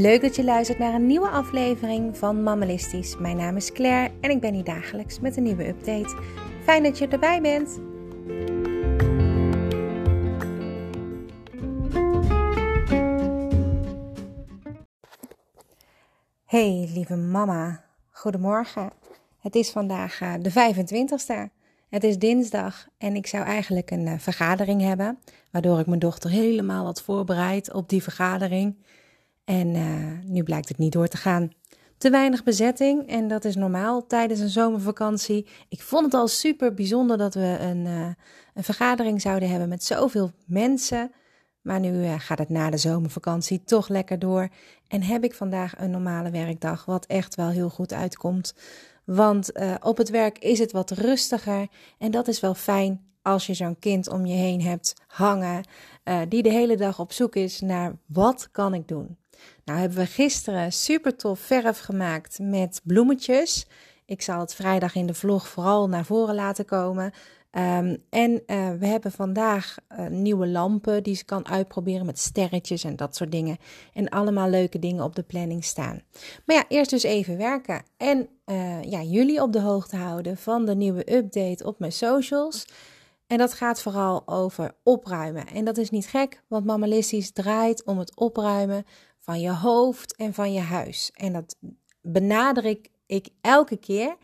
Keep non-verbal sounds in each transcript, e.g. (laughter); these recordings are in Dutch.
Leuk dat je luistert naar een nieuwe aflevering van Mammalistisch. Mijn naam is Claire en ik ben hier dagelijks met een nieuwe update. Fijn dat je erbij bent. Hey lieve mama, goedemorgen. Het is vandaag eh, de 25ste. Het is dinsdag en ik zou eigenlijk een eh, vergadering hebben, waardoor ik mijn dochter helemaal had voorbereid op die vergadering. En uh, nu blijkt het niet door te gaan. Te weinig bezetting en dat is normaal tijdens een zomervakantie. Ik vond het al super bijzonder dat we een, uh, een vergadering zouden hebben met zoveel mensen. Maar nu uh, gaat het na de zomervakantie toch lekker door. En heb ik vandaag een normale werkdag, wat echt wel heel goed uitkomt. Want op het werk is het wat rustiger en dat is wel fijn als je zo'n kind om je heen hebt hangen, die de hele dag op zoek is naar wat kan ik doen. Nou hebben we gisteren super tof verf gemaakt met bloemetjes. Ik zal het vrijdag in de vlog vooral naar voren laten komen. Um, en uh, we hebben vandaag uh, nieuwe lampen die ze kan uitproberen met sterretjes en dat soort dingen. En allemaal leuke dingen op de planning staan. Maar ja, eerst dus even werken. En uh, ja, jullie op de hoogte houden van de nieuwe update op mijn socials. En dat gaat vooral over opruimen. En dat is niet gek, want Mammalistisch draait om het opruimen van je hoofd en van je huis. En dat benadruk ik elke keer,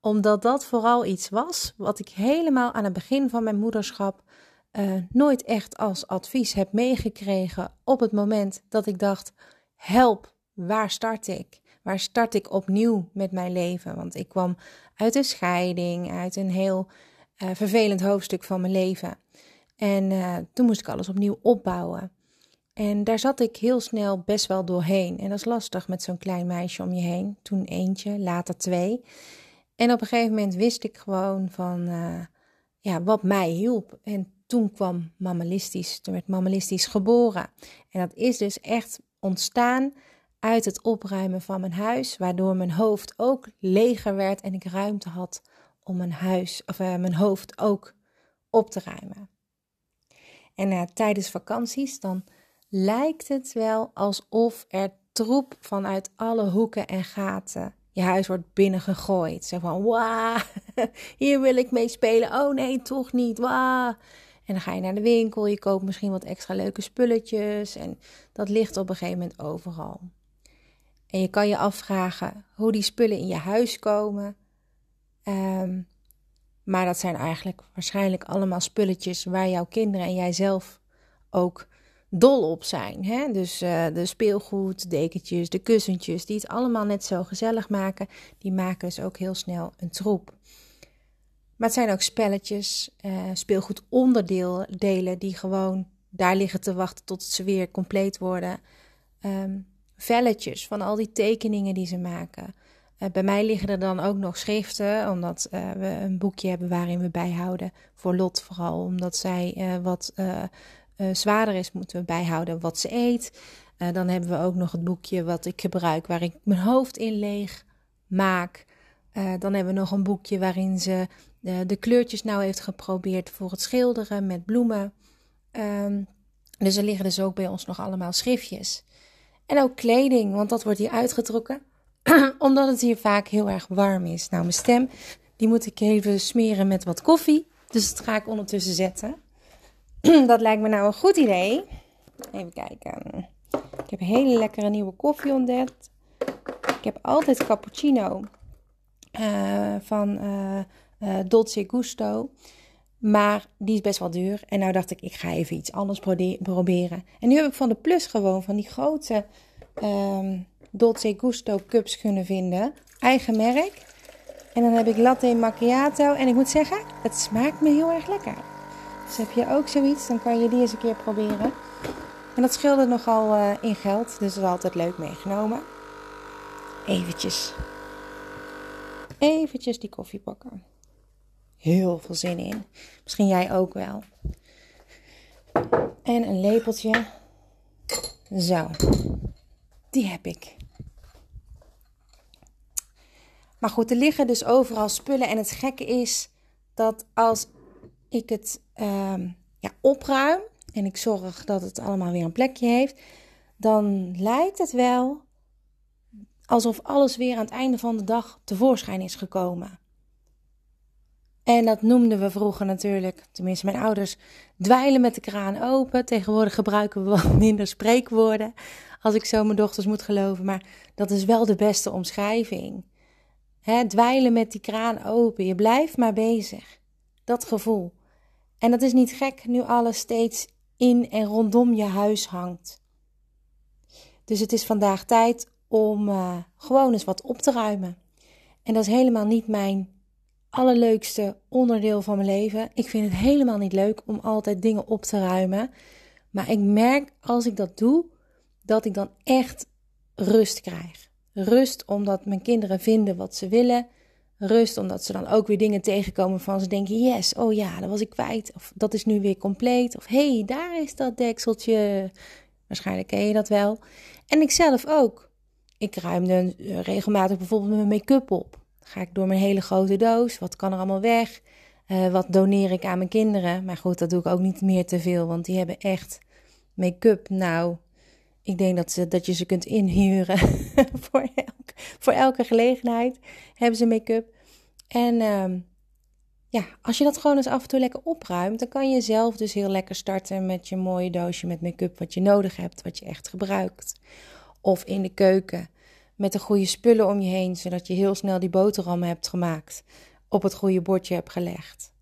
omdat dat vooral iets was wat ik helemaal aan het begin van mijn moederschap uh, nooit echt als advies heb meegekregen. Op het moment dat ik dacht: help, waar start ik? Waar start ik opnieuw met mijn leven? Want ik kwam uit een scheiding, uit een heel uh, vervelend hoofdstuk van mijn leven. En uh, toen moest ik alles opnieuw opbouwen. En daar zat ik heel snel best wel doorheen. En dat is lastig met zo'n klein meisje om je heen. Toen eentje, later twee. En op een gegeven moment wist ik gewoon van uh, ja, wat mij hielp. En toen kwam mammalistisch, toen werd mammalistisch geboren. En dat is dus echt ontstaan uit het opruimen van mijn huis, waardoor mijn hoofd ook leger werd en ik ruimte had om mijn huis of uh, mijn hoofd ook op te ruimen. En uh, tijdens vakanties dan lijkt het wel alsof er troep vanuit alle hoeken en gaten je huis wordt binnengegooid. Zo van, wauw, (laughs) hier wil ik mee spelen. Oh nee, toch niet, wauw. En dan ga je naar de winkel, je koopt misschien wat extra leuke spulletjes. En dat ligt op een gegeven moment overal. En je kan je afvragen hoe die spullen in je huis komen. Um, maar dat zijn eigenlijk waarschijnlijk allemaal spulletjes waar jouw kinderen en jijzelf ook dol op zijn. Hè? Dus uh, de speelgoed, dekentjes, de kussentjes, die het allemaal net zo gezellig maken, die maken dus ook heel snel een troep. Maar het zijn ook spelletjes, uh, speelgoedonderdelen die gewoon daar liggen te wachten tot ze weer compleet worden. Um, velletjes van al die tekeningen die ze maken. Uh, bij mij liggen er dan ook nog schriften, omdat uh, we een boekje hebben waarin we bijhouden. Voor Lot vooral, omdat zij uh, wat zwaarder is, moeten we bijhouden wat ze eet. Dan hebben we ook nog het boekje wat ik gebruik, waar ik mijn hoofd in leeg maak. Dan hebben we nog een boekje waarin ze de kleurtjes nou heeft geprobeerd voor het schilderen met bloemen. Um, dus er liggen dus ook bij ons nog allemaal schriftjes. En ook kleding, want dat wordt hier uitgetrokken. (clears throat) omdat het hier vaak heel erg warm is. Nou, mijn stem, die moet ik even smeren met wat koffie. Dus dat ga ik ondertussen zetten. (clears throat) dat lijkt me nou een goed idee. Even kijken. Ik heb een hele lekkere nieuwe koffie ontdekt. Ik heb altijd cappuccino uh, van uh, uh, Dolce Gusto. Maar die is best wel duur. En nou dacht ik, ik ga even iets anders proberen. En nu heb ik van de Plus gewoon van die grote um, Dolce Gusto cups kunnen vinden. Eigen merk. En dan heb ik latte macchiato. En ik moet zeggen, het smaakt me heel erg lekker. Dus heb je ook zoiets, dan kan je die eens een keer proberen. En dat scheelde nogal uh, in geld, dus dat is altijd leuk meegenomen. Eventjes. Eventjes die koffie pakken. Heel veel zin in. Misschien jij ook wel. En een lepeltje. Zo. Die heb ik. Maar goed, er liggen dus overal spullen. En het gekke is dat als ik het uh, ja, opruim en ik zorg dat het allemaal weer een plekje heeft, dan lijkt het wel alsof alles weer aan het einde van de dag tevoorschijn is gekomen. En dat noemden we vroeger natuurlijk, tenminste mijn ouders, dweilen met de kraan open. Tegenwoordig gebruiken we wat minder spreekwoorden, als ik zo mijn dochters moet geloven. Maar dat is wel de beste omschrijving. He, dweilen met die kraan open, je blijft maar bezig. Dat gevoel. En dat is niet gek nu alles steeds in en rondom je huis hangt. Dus het is vandaag tijd om uh, gewoon eens wat op te ruimen. En dat is helemaal niet mijn allerleukste onderdeel van mijn leven. Ik vind het helemaal niet leuk om altijd dingen op te ruimen. Maar ik merk als ik dat doe, dat ik dan echt rust krijg. Rust omdat mijn kinderen vinden wat ze willen. Rust omdat ze dan ook weer dingen tegenkomen van ze denken: yes, oh ja, dat was ik kwijt. Of dat is nu weer compleet. Of hey, daar is dat dekseltje. Waarschijnlijk ken je dat wel. En ik zelf ook. Ik ruimde regelmatig bijvoorbeeld mijn make-up op. Ga ik door mijn hele grote doos. Wat kan er allemaal weg? Uh, wat doneer ik aan mijn kinderen? Maar goed, dat doe ik ook niet meer te veel, want die hebben echt make-up. Nou, ik denk dat, ze, dat je ze kunt inhuren (laughs) voor, voor elke gelegenheid. Hebben ze make-up. En uh, ja, als je dat gewoon eens af en toe lekker opruimt, dan kan je zelf dus heel lekker starten met je mooie doosje met make-up wat je nodig hebt, wat je echt gebruikt. Of in de keuken met de goede spullen om je heen, zodat je heel snel die boterhammen hebt gemaakt, op het goede bordje hebt gelegd.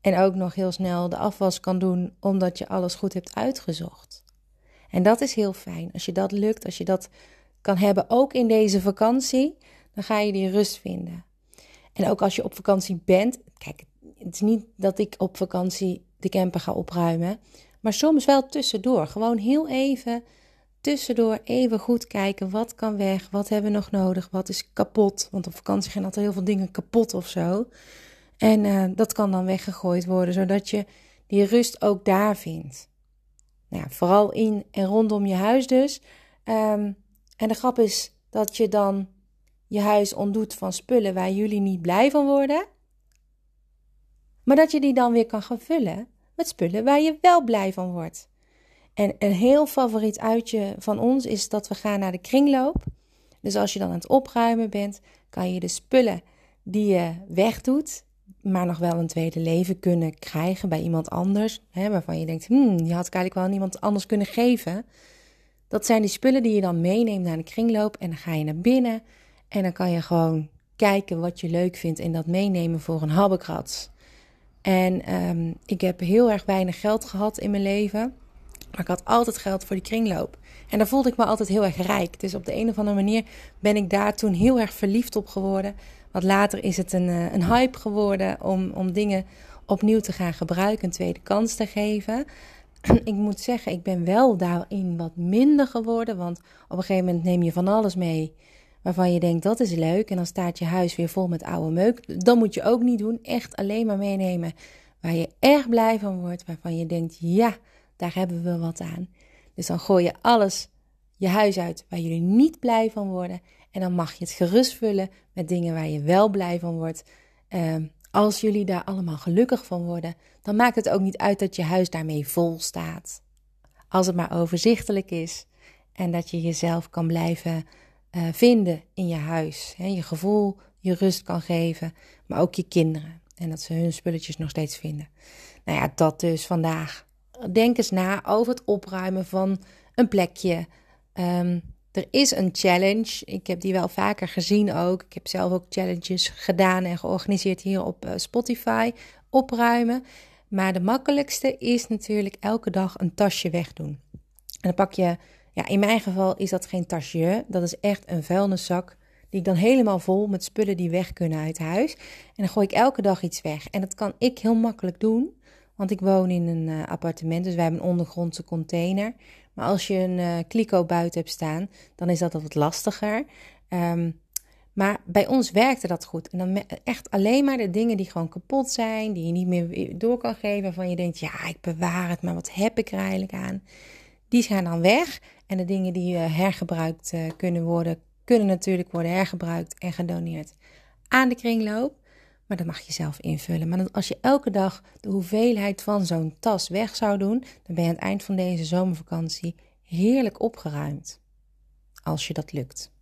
En ook nog heel snel de afwas kan doen, omdat je alles goed hebt uitgezocht. En dat is heel fijn. Als je dat lukt, als je dat kan hebben, ook in deze vakantie, dan ga je die rust vinden. En ook als je op vakantie bent, kijk, het is niet dat ik op vakantie de camper ga opruimen, maar soms wel tussendoor. Gewoon heel even tussendoor even goed kijken wat kan weg, wat hebben we nog nodig, wat is kapot. Want op vakantie gaan altijd heel veel dingen kapot of zo. En uh, dat kan dan weggegooid worden, zodat je die rust ook daar vindt. Nou vooral in en rondom je huis dus. Um, en de grap is dat je dan je huis ontdoet van spullen waar jullie niet blij van worden. Maar dat je die dan weer kan gaan vullen met spullen waar je wel blij van wordt. En een heel favoriet uitje van ons is dat we gaan naar de kringloop. Dus als je dan aan het opruimen bent, kan je de spullen die je wegdoet, maar nog wel een tweede leven kunnen krijgen bij iemand anders. Hè, waarvan je denkt, hmm, die had eigenlijk wel aan iemand anders kunnen geven. Dat zijn die spullen die je dan meeneemt naar de kringloop. En dan ga je naar binnen. En dan kan je gewoon kijken wat je leuk vindt en dat meenemen voor een habbekrats. En um, ik heb heel erg weinig geld gehad in mijn leven. Maar ik had altijd geld voor die kringloop. En daar voelde ik me altijd heel erg rijk. Dus op de een of andere manier ben ik daar toen heel erg verliefd op geworden. Want later is het een, eh, een hype geworden om, om dingen opnieuw te gaan gebruiken, een tweede kans te geven. (clears throat) Ik moet zeggen, ik ben wel daarin wat minder geworden. Want op een gegeven moment neem je van alles mee waarvan je denkt dat is leuk. En dan staat je huis weer vol met oude meuk. Dat moet je ook niet doen. Echt alleen maar meenemen waar je erg blij van wordt. Waarvan je denkt, ja, daar hebben we wat aan. Dus dan gooi je alles je huis uit waar jullie niet blij van worden. En dan mag je het gerust vullen met dingen waar je wel blij van wordt. Ehm, als jullie daar allemaal gelukkig van worden, dan maakt het ook niet uit dat je huis daarmee vol staat. Als het maar overzichtelijk is en dat je jezelf kan blijven uh, vinden in je huis. Hè, je gevoel, je rust kan geven, maar ook je kinderen. En dat ze hun spulletjes nog steeds vinden. Nou ja, dat dus vandaag denk eens na over het opruimen van een plekje. Um, er is een challenge. Ik heb die wel vaker gezien ook. Ik heb zelf ook challenges gedaan en georganiseerd hier op uh, Spotify. Opruimen. Maar de makkelijkste is natuurlijk elke dag een tasje wegdoen. En dan pak je, ja, in mijn geval is dat geen tasje. Dat is echt een vuilniszak. Die ik dan helemaal vol met spullen die weg kunnen uit huis. En dan gooi ik elke dag iets weg. En dat kan ik heel makkelijk doen. Want ik woon in een uh, appartement, dus wij hebben een ondergrondse container. Maar als je een uh, kliko buiten hebt staan, dan is dat wat lastiger. Um, maar bij ons werkte dat goed. En dan echt alleen maar de dingen die gewoon kapot zijn, die je niet meer door kan geven, waarvan je denkt, ja, ik bewaar het, maar wat heb ik er eigenlijk aan? Die gaan dan weg. En de dingen die uh, hergebruikt kunnen worden, kunnen natuurlijk worden hergebruikt en gedoneerd aan de kringloop. Maar dat mag je zelf invullen. Maar als je elke dag de hoeveelheid van zo'n tas weg zou doen, dan ben je aan het eind van deze zomervakantie heerlijk opgeruimd. Als je dat lukt.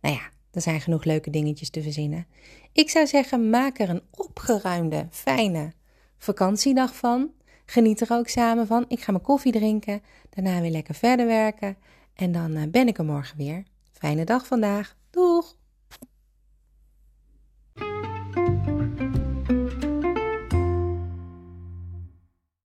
Nou ja, er zijn genoeg leuke dingetjes te verzinnen. Ik zou zeggen, maak er een opgeruimde, fijne vakantiedag van. Geniet er ook samen van. Ik ga mijn koffie drinken, daarna weer lekker verder werken. En dan eh, ben ik er morgen weer. Fijne dag vandaag. Doeg!